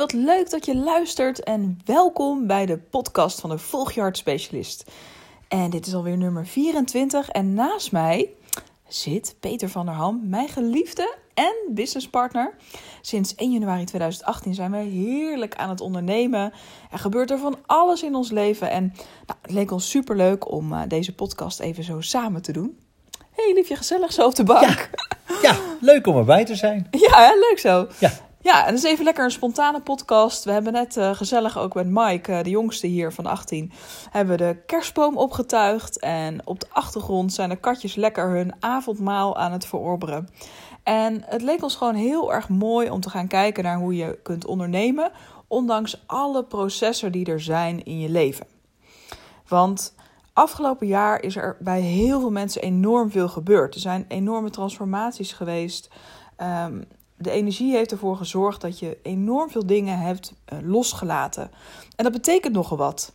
wat leuk dat je luistert en welkom bij de podcast van de Volg je Hart Specialist. En dit is alweer nummer 24 en naast mij zit Peter van der Ham, mijn geliefde en businesspartner. Sinds 1 januari 2018 zijn we heerlijk aan het ondernemen. Er gebeurt er van alles in ons leven en nou, het leek ons superleuk om uh, deze podcast even zo samen te doen. hey, liefje, gezellig zo op de bank. Ja, ja leuk om erbij te zijn. Ja, leuk zo. Ja. Ja, en dat is even lekker een spontane podcast. We hebben net uh, gezellig ook met Mike, uh, de jongste hier van 18, hebben de kerstboom opgetuigd. En op de achtergrond zijn de katjes lekker hun avondmaal aan het verorberen. En het leek ons gewoon heel erg mooi om te gaan kijken naar hoe je kunt ondernemen, ondanks alle processen die er zijn in je leven. Want afgelopen jaar is er bij heel veel mensen enorm veel gebeurd. Er zijn enorme transformaties geweest. Um, de energie heeft ervoor gezorgd dat je enorm veel dingen hebt uh, losgelaten. En dat betekent nogal wat.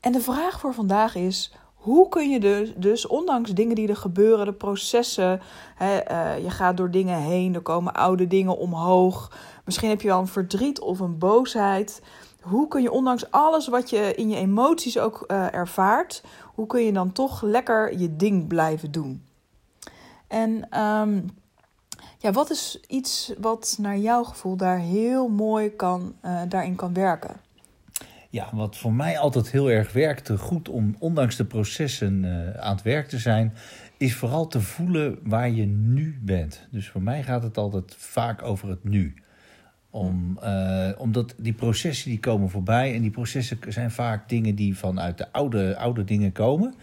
En de vraag voor vandaag is: hoe kun je dus, dus ondanks dingen die er gebeuren, de processen, hè, uh, je gaat door dingen heen, er komen oude dingen omhoog. Misschien heb je wel een verdriet of een boosheid. Hoe kun je ondanks alles wat je in je emoties ook uh, ervaart, hoe kun je dan toch lekker je ding blijven doen? En um, ja, wat is iets wat naar jouw gevoel daar heel mooi kan, uh, daarin kan werken? Ja, wat voor mij altijd heel erg werkte, goed om ondanks de processen uh, aan het werk te zijn, is vooral te voelen waar je nu bent. Dus voor mij gaat het altijd vaak over het nu. Om, uh, omdat die processen die komen voorbij en die processen zijn vaak dingen die vanuit de oude, oude dingen komen.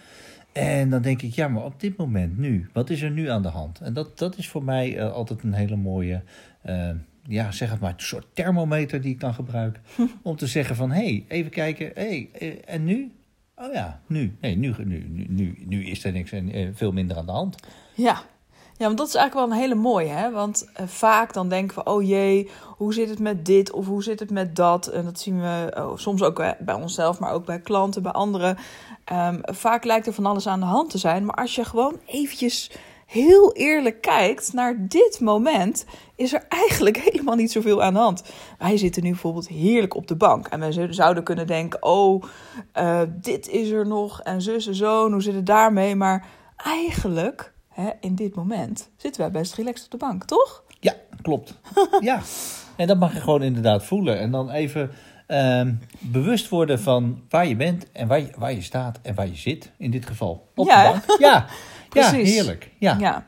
En dan denk ik, ja, maar op dit moment, nu, wat is er nu aan de hand? En dat, dat is voor mij uh, altijd een hele mooie, uh, ja, zeg het maar, een soort thermometer die ik dan gebruik. om te zeggen van, hé, hey, even kijken, hé, hey, en nu? Oh ja, nu. Nee, nu, nu, nu, nu, is er niks en veel minder aan de hand. Ja. Ja, want dat is eigenlijk wel een hele mooie, hè? Want uh, vaak dan denken we, oh jee, hoe zit het met dit of hoe zit het met dat? En dat zien we oh, soms ook bij onszelf, maar ook bij klanten, bij anderen. Um, vaak lijkt er van alles aan de hand te zijn, maar als je gewoon eventjes heel eerlijk kijkt naar dit moment, is er eigenlijk helemaal niet zoveel aan de hand. Wij zitten nu bijvoorbeeld heerlijk op de bank en wij zouden kunnen denken, oh, dit is er nog en zus en zo, en hoe zit het daarmee? Maar eigenlijk Hè, in dit moment zitten wij best relaxed op de bank, toch? Ja, klopt. ja, en dat mag je gewoon inderdaad voelen. En dan even uh, bewust worden van waar je bent en waar je, waar je staat en waar je zit. In dit geval op ja, de bank. Ja, Precies. ja heerlijk. Ja. ja.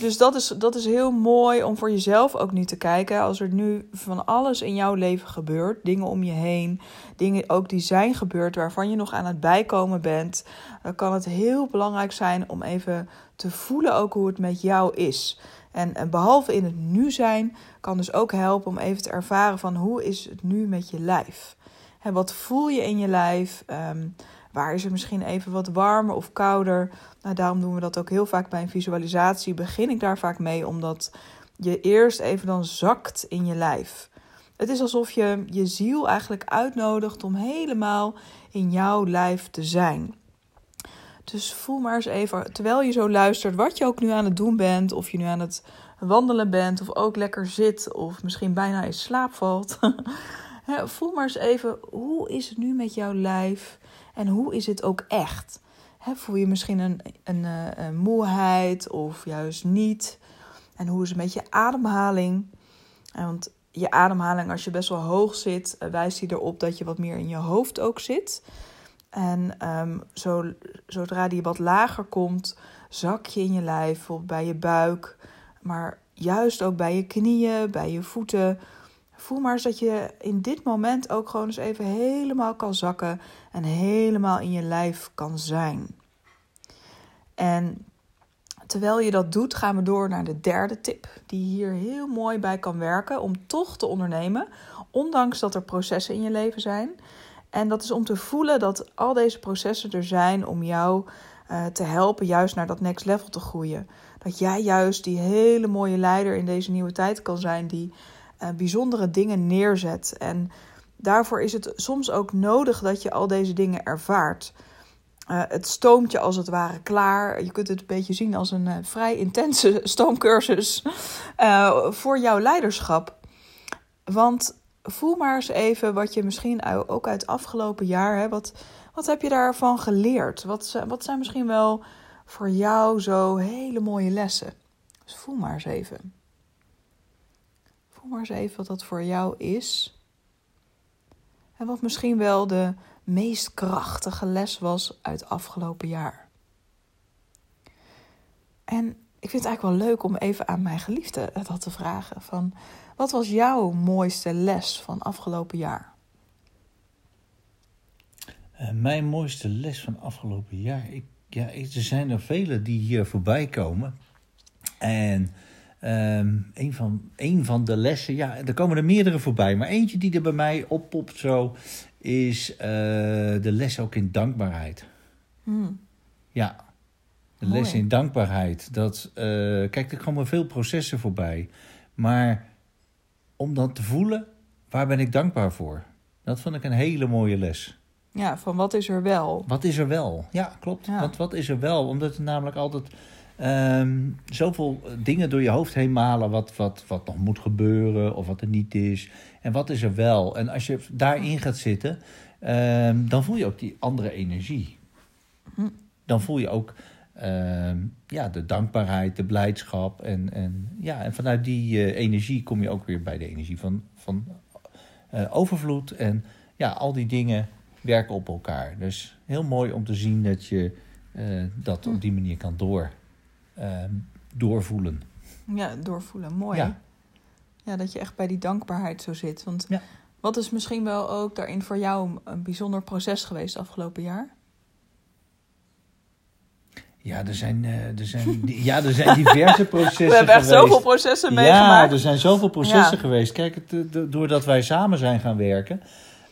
Dus dat is, dat is heel mooi om voor jezelf ook nu te kijken. Als er nu van alles in jouw leven gebeurt, dingen om je heen, dingen ook die zijn gebeurd waarvan je nog aan het bijkomen bent, dan kan het heel belangrijk zijn om even te voelen ook hoe het met jou is. En, en behalve in het nu zijn, kan dus ook helpen om even te ervaren van hoe is het nu met je lijf. En wat voel je in je lijf? Um, Waar is het misschien even wat warmer of kouder? Nou, daarom doen we dat ook heel vaak bij een visualisatie. Begin ik daar vaak mee, omdat je eerst even dan zakt in je lijf. Het is alsof je je ziel eigenlijk uitnodigt om helemaal in jouw lijf te zijn. Dus voel maar eens even, terwijl je zo luistert, wat je ook nu aan het doen bent. Of je nu aan het wandelen bent, of ook lekker zit, of misschien bijna in slaap valt. voel maar eens even, hoe is het nu met jouw lijf? En hoe is het ook echt? Voel je misschien een, een, een, moeheid of juist niet? En hoe is het met je ademhaling? Want je ademhaling, als je best wel hoog zit, wijst die erop dat je wat meer in je hoofd ook zit. En um, zo, zodra die wat lager komt, zak je in je lijf, bijvoorbeeld bij je buik, maar juist ook bij je knieën, bij je voeten. Voel maar eens dat je in dit moment ook gewoon eens even helemaal kan zakken en helemaal in je lijf kan zijn. En terwijl je dat doet, gaan we door naar de derde tip, die hier heel mooi bij kan werken om toch te ondernemen, ondanks dat er processen in je leven zijn. En dat is om te voelen dat al deze processen er zijn om jou uh, te helpen juist naar dat next level te groeien. Dat jij juist die hele mooie leider in deze nieuwe tijd kan zijn die uh, bijzondere dingen neerzet. En daarvoor is het soms ook nodig dat je al deze dingen ervaart. Uh, het stoomt je als het ware klaar. Je kunt het een beetje zien als een uh, vrij intense stoomcursus uh, voor jouw leiderschap. Want voel maar eens even wat je misschien ook uit het afgelopen jaar, hè, wat, wat heb je daarvan geleerd? Wat, wat zijn misschien wel voor jou zo hele mooie lessen? Dus voel maar eens even. Voel maar eens even wat dat voor jou is. En wat misschien wel de meest krachtige les was uit afgelopen jaar. En ik vind het eigenlijk wel leuk om even aan mijn geliefde dat te vragen. Van, wat was jouw mooiste les van afgelopen jaar? Uh, mijn mooiste les van afgelopen jaar? Ik, ja, er zijn er vele die hier voorbij komen. En um, een, van, een van de lessen, ja, er komen er meerdere voorbij. Maar eentje die er bij mij oppopt zo, is uh, de les ook in dankbaarheid. Hmm. Ja, de les in dankbaarheid. Dat, uh, kijk, er komen veel processen voorbij. Maar om dan te voelen, waar ben ik dankbaar voor? Dat vond ik een hele mooie les. Ja, van wat is er wel? Wat is er wel? Ja, klopt. Want wat is er wel? Omdat er namelijk altijd um, zoveel dingen door je hoofd heen malen wat, wat, wat nog moet gebeuren of wat er niet is. En wat is er wel? En als je daarin gaat zitten, um, dan voel je ook die andere energie. Hm. Dan voel je ook uh, ja, de dankbaarheid, de blijdschap. En, en, ja, en vanuit die uh, energie kom je ook weer bij de energie van, van uh, overvloed. En ja, al die dingen werken op elkaar. Dus heel mooi om te zien dat je uh, dat op die manier kan door, ehm, doorvoelen. Ja, doorvoelen. Mooi. Ja. ja, dat je echt bij die dankbaarheid zo zit. Want ja. wat is misschien wel ook daarin voor jou een bijzonder proces geweest afgelopen jaar? Ja, er zijn, uh, er zijn, ja, er zijn diverse processen We hebben echt zoveel processen meegemaakt. Ja, er zijn zoveel processen geweest. Kijk, doordat wij samen zijn gaan werken...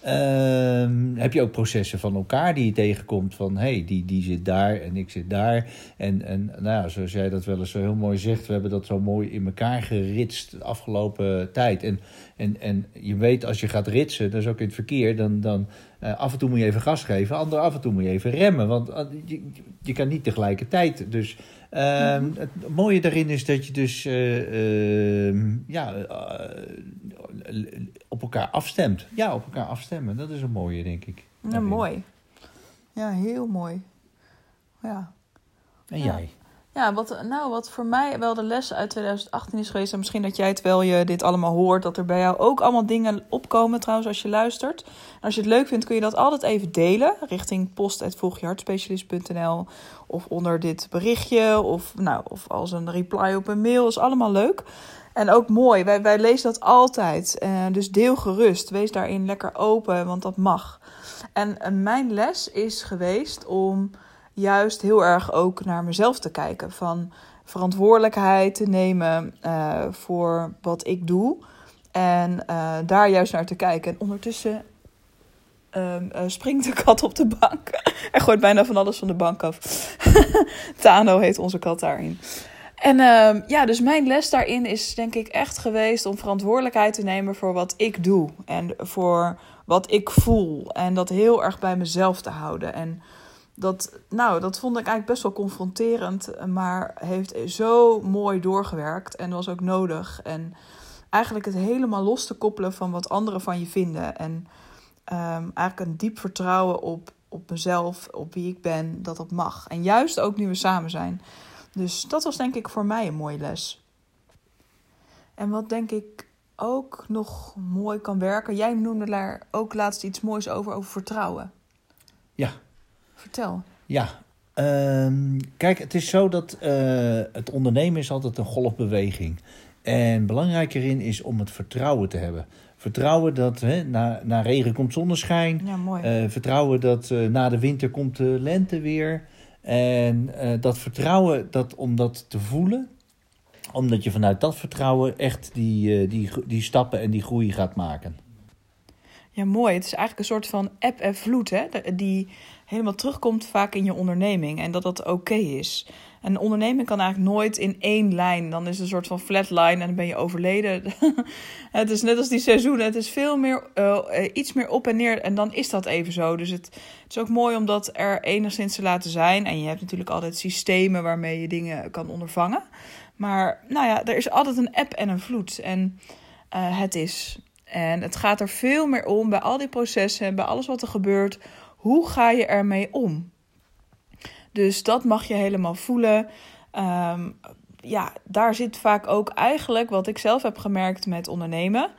Uh, heb je ook processen van elkaar die je tegenkomt. Van hé, hey, die, die zit daar en ik zit daar. En, en nou ja, zoals jij dat wel eens zo heel mooi zegt, we hebben dat zo mooi in elkaar geritst de afgelopen tijd. En, en, en je weet, als je gaat ritsen, dat is ook in het verkeer, dan, dan uh, af en toe moet je even gas geven, ander af en toe moet je even remmen. Want uh, je, je kan niet tegelijkertijd. Dus uh, mm het mooie daarin is dat je dus uh, ja, op elkaar afstemt. Ja, op elkaar afstemmen. Dat is een mooie, denk ik. Ja, mooi. Ja, heel mooi. Ja. En jij? Ja, wat, nou, wat voor mij wel de les uit 2018 is geweest... en misschien dat jij, terwijl je dit allemaal hoort... dat er bij jou ook allemaal dingen opkomen trouwens als je luistert. En als je het leuk vindt kun je dat altijd even delen... richting post.volgjehartspecialist.nl of onder dit berichtje... Of, nou, of als een reply op een mail, is allemaal leuk... En ook mooi, wij, wij lezen dat altijd. Uh, dus deel gerust. Wees daarin lekker open, want dat mag. En mijn les is geweest om juist heel erg ook naar mezelf te kijken. Van verantwoordelijkheid te nemen uh, voor wat ik doe. En daar juist naar te kijken. En ondertussen um, springt de kat op de bank. en gooit bijna van alles van de bank af. Tano heet onze kat daarin. En uh, ja, dus mijn les daarin is denk ik echt geweest om verantwoordelijkheid te nemen voor wat ik doe. En voor wat ik voel. En dat heel erg bij mezelf te houden. En dat, nou, dat vond ik eigenlijk best wel confronterend. Maar heeft zo mooi doorgewerkt. En was ook nodig. En eigenlijk het helemaal los te koppelen van wat anderen van je vinden. En um, eigenlijk een diep vertrouwen op, op mezelf, op wie ik ben, dat dat mag. En juist ook nu we samen zijn. Dus dat was denk ik voor mij een mooie les. En wat denk ik ook nog mooi kan werken. Jij noemde daar ook laatst iets moois over, over vertrouwen. Ja. Vertel. Ja. Ehm, kijk, het is zo dat uh, het ondernemen is altijd een golfbeweging. En belangrijk erin is om het vertrouwen te hebben. Vertrouwen dat hè, na, na regen komt zonneschijn. Ja, mooi. Uh, vertrouwen dat uh, na de winter komt de lente weer. En uh, dat vertrouwen, dat, om dat te voelen, omdat je vanuit dat vertrouwen echt die, uh, die, die stappen en die groei gaat maken. Ja, mooi. Het is eigenlijk een soort van app en vloed, hè? Die helemaal terugkomt vaak in je onderneming en dat dat oké is. En een onderneming kan eigenlijk nooit in één lijn. Dan is het een soort van flatline en dan ben je overleden. het is net als die seizoenen. Het is veel meer, uh, iets meer op en neer. En dan is dat even zo. Dus het, het, is ook mooi om dat er enigszins te laten zijn. En je hebt natuurlijk altijd systemen waarmee je dingen kan ondervangen. Maar nou ja, er is altijd een app en een vloed. En uh, het is En het gaat er veel meer om bij al die processen en bij alles wat er gebeurt. Hoe ga je ermee om? Dus dat mag je helemaal voelen. Ehm, ja, daar zit vaak ook eigenlijk wat ik zelf heb gemerkt met ondernemen.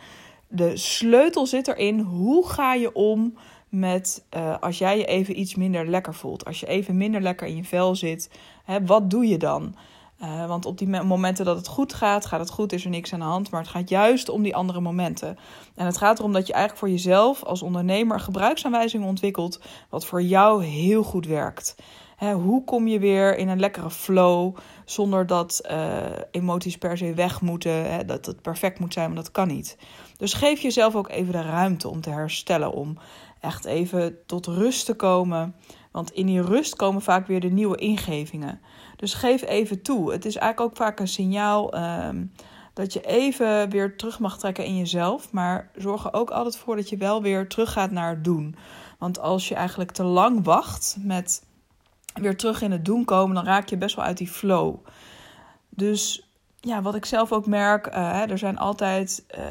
De sleutel zit erin. Hoe ga je om met uh, als jij je even iets minder lekker voelt? Als je even minder lekker in je vel zit, hè, wat doe je dan? Uh, want op die momenten dat het goed gaat, gaat het goed, is er niks aan de hand. Maar het gaat juist om die andere momenten. En het gaat erom dat je eigenlijk voor jezelf als ondernemer gebruiksaanwijzingen ontwikkelt. wat voor jou heel goed werkt. Hè, hoe kom je weer in een lekkere flow zonder dat uh, emoties per se weg moeten, hè, dat het perfect moet zijn, maar dat kan niet. Dus geef jezelf ook even de ruimte om te herstellen, om echt even tot rust te komen. Want in die rust komen vaak weer de nieuwe ingevingen. Dus geef even toe. Het is eigenlijk ook vaak een signaal um, dat je even weer terug mag trekken in jezelf. Maar zorg er ook altijd voor dat je wel weer teruggaat naar het doen. Want als je eigenlijk te lang wacht met weer terug in het doen komen, dan raak je best wel uit die flow. Dus ja, wat ik zelf ook merk, uh, er zijn altijd uh,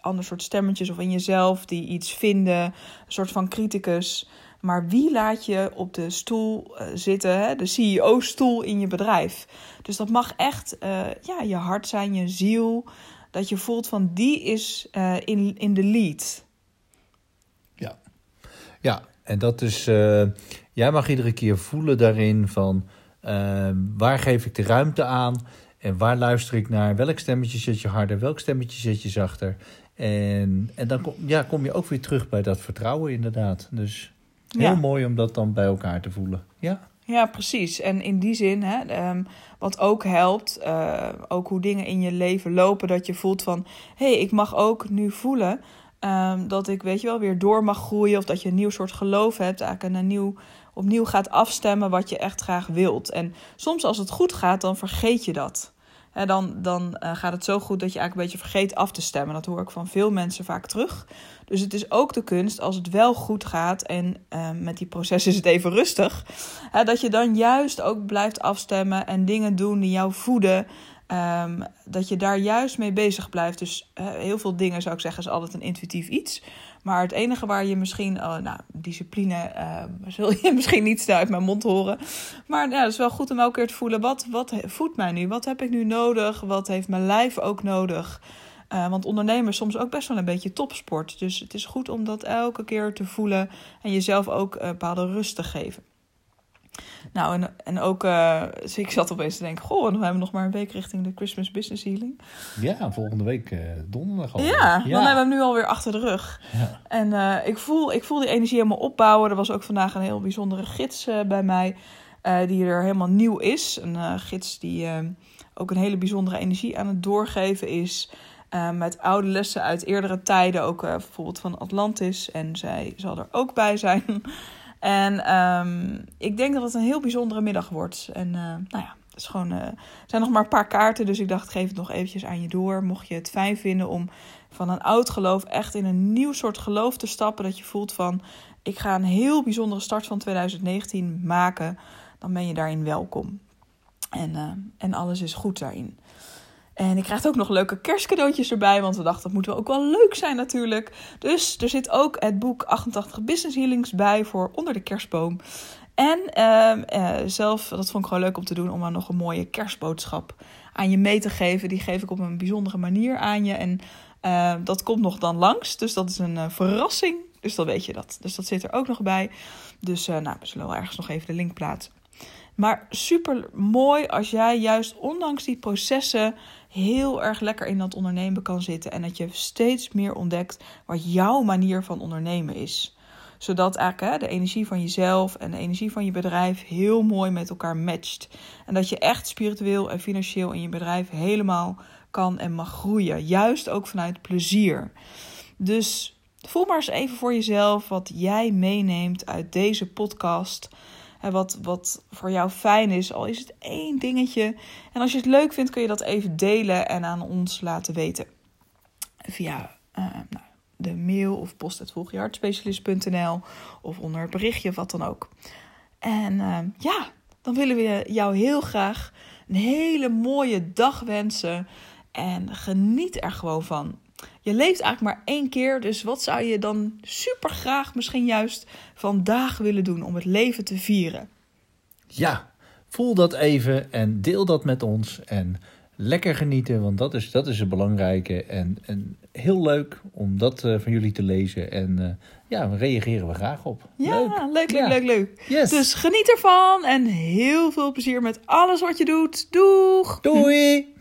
ander soort stemmetjes of in jezelf die iets vinden, een soort van criticus. Maar wie laat je op de stoel uh, zitten, hè? de CEO-stoel in je bedrijf? Dus dat mag echt ja, je hart zijn, je ziel. Dat je voelt van die is in, in de lead. Ja, ja en dat is Jij mag iedere keer voelen daarin van uh, waar geef ik de ruimte aan en waar luister ik naar, welk stemmetje zet je harder, welk stemmetje zet je zachter. En, en dan kom, ja, kom je ook weer terug bij dat vertrouwen inderdaad. Dus heel ja. mooi om dat dan bij elkaar te voelen. Ja. Ja, precies. En in die zin, hè, um, wat ook helpt, uh, ook hoe dingen in je leven lopen, dat je voelt van, hé, hey, ik mag ook nu voelen um, dat ik, weet je wel, weer door mag groeien of dat je een nieuw soort geloof hebt, eigenlijk een nieuw opnieuw gaat afstemmen wat je echt graag wilt. En soms als het goed gaat, dan vergeet je dat. He, dan dan uh, gaat het zo goed dat je eigenlijk een beetje vergeet af te stemmen. Dat hoor ik van veel mensen vaak terug. Dus het is ook de kunst als het wel goed gaat en uh, met die proces is het even rustig. Dat je dan juist ook blijft afstemmen en dingen doen die jou voeden. Um, dat je daar juist mee bezig blijft. Dus uh, heel veel dingen zou ik zeggen is altijd een intuïtief iets. Maar het enige waar je misschien, oh, nou, discipline uh, zul je misschien niet snel uit mijn mond horen. Maar het is wel goed om elke keer te voelen, wat, wat voedt mij nu? Wat heb ik nu nodig? Wat heeft mijn lijf ook nodig? Uh, want ondernemen is soms ook best wel een beetje topsport. Dus het is goed om dat elke keer te voelen en jezelf ook een bepaalde rust te geven. Nou, en, en ook, uh, dus ik zat opeens te denken, goh, dan hebben we nog maar een week richting de Christmas Business Healing. Ja, volgende week uh, donderdag al. Ja, ja, dan hebben we hem nu alweer achter de rug. Ja. En uh, ik, voel, ik voel die energie helemaal opbouwen. Er was ook vandaag een heel bijzondere gids bij mij, die er helemaal nieuw is. Een gids die ook een hele bijzondere energie aan het doorgeven is. met oude lessen uit eerdere tijden, ook bijvoorbeeld van Atlantis. En zij zal er ook bij zijn. En um, ik denk dat het een heel bijzondere middag wordt. En uh, nou ja, is gewoon, uh, er zijn nog maar een paar kaarten, dus ik dacht, geef het nog eventjes aan je door. Mocht je het fijn vinden om van een oud geloof echt in een nieuw soort geloof te stappen, dat je voelt van, ik ga een heel bijzondere start van 2019 maken, dan ben je daarin welkom. En, uh, en alles is goed daarin. En ik krijg ook nog leuke kerstcadeautjes erbij, want we dachten dat moet ook wel leuk zijn natuurlijk. Dus er zit ook het boek 88 Business Healings bij voor onder de kerstboom. En uh, uh, zelf, dat vond ik gewoon leuk om te doen, om dan nog een mooie kerstboodschap aan je mee te geven. Die geef ik op een bijzondere manier aan je. En uh, dat komt nog dan langs, dus dat is een eh, verrassing. Dus dan weet je dat. Dus dat zit er ook nog bij. Dus nou, we zullen wel ergens nog even de link plaatsen. Maar super mooi als jij juist ondanks die processen heel erg lekker in dat ondernemen kan zitten. En dat je steeds meer ontdekt wat jouw manier van ondernemen is. Zodat eigenlijk hè, de energie van jezelf en de energie van je bedrijf heel mooi met elkaar matcht. En dat je echt spiritueel en financieel in je bedrijf helemaal kan en mag groeien. Juist ook vanuit plezier. Dus voel maar eens even voor jezelf wat jij meeneemt uit deze podcast wat, wat voor jou fijn is, al is het één dingetje. En als je het leuk vindt, kun je dat even delen en aan ons laten weten. Via uh, nou, de mail of post.volgjehartspecialist.nl of onder het berichtje wat dan ook. En uh, ja, dan willen we jou heel graag een hele mooie dag wensen. En geniet er gewoon van. Je leeft eigenlijk maar één keer. Dus wat zou je dan super graag misschien juist vandaag willen doen om het leven te vieren? Ja, voel dat even en deel dat met ons. En lekker genieten, want dat is, dat is het belangrijke. En, en heel leuk om dat uh, van jullie te lezen. En uh, ja, reageren we graag op. Ja, leuk, leuk, leuk, leuk. leuk. Yes. Dus geniet ervan en heel veel plezier met alles wat je doet. Doeg! Doei!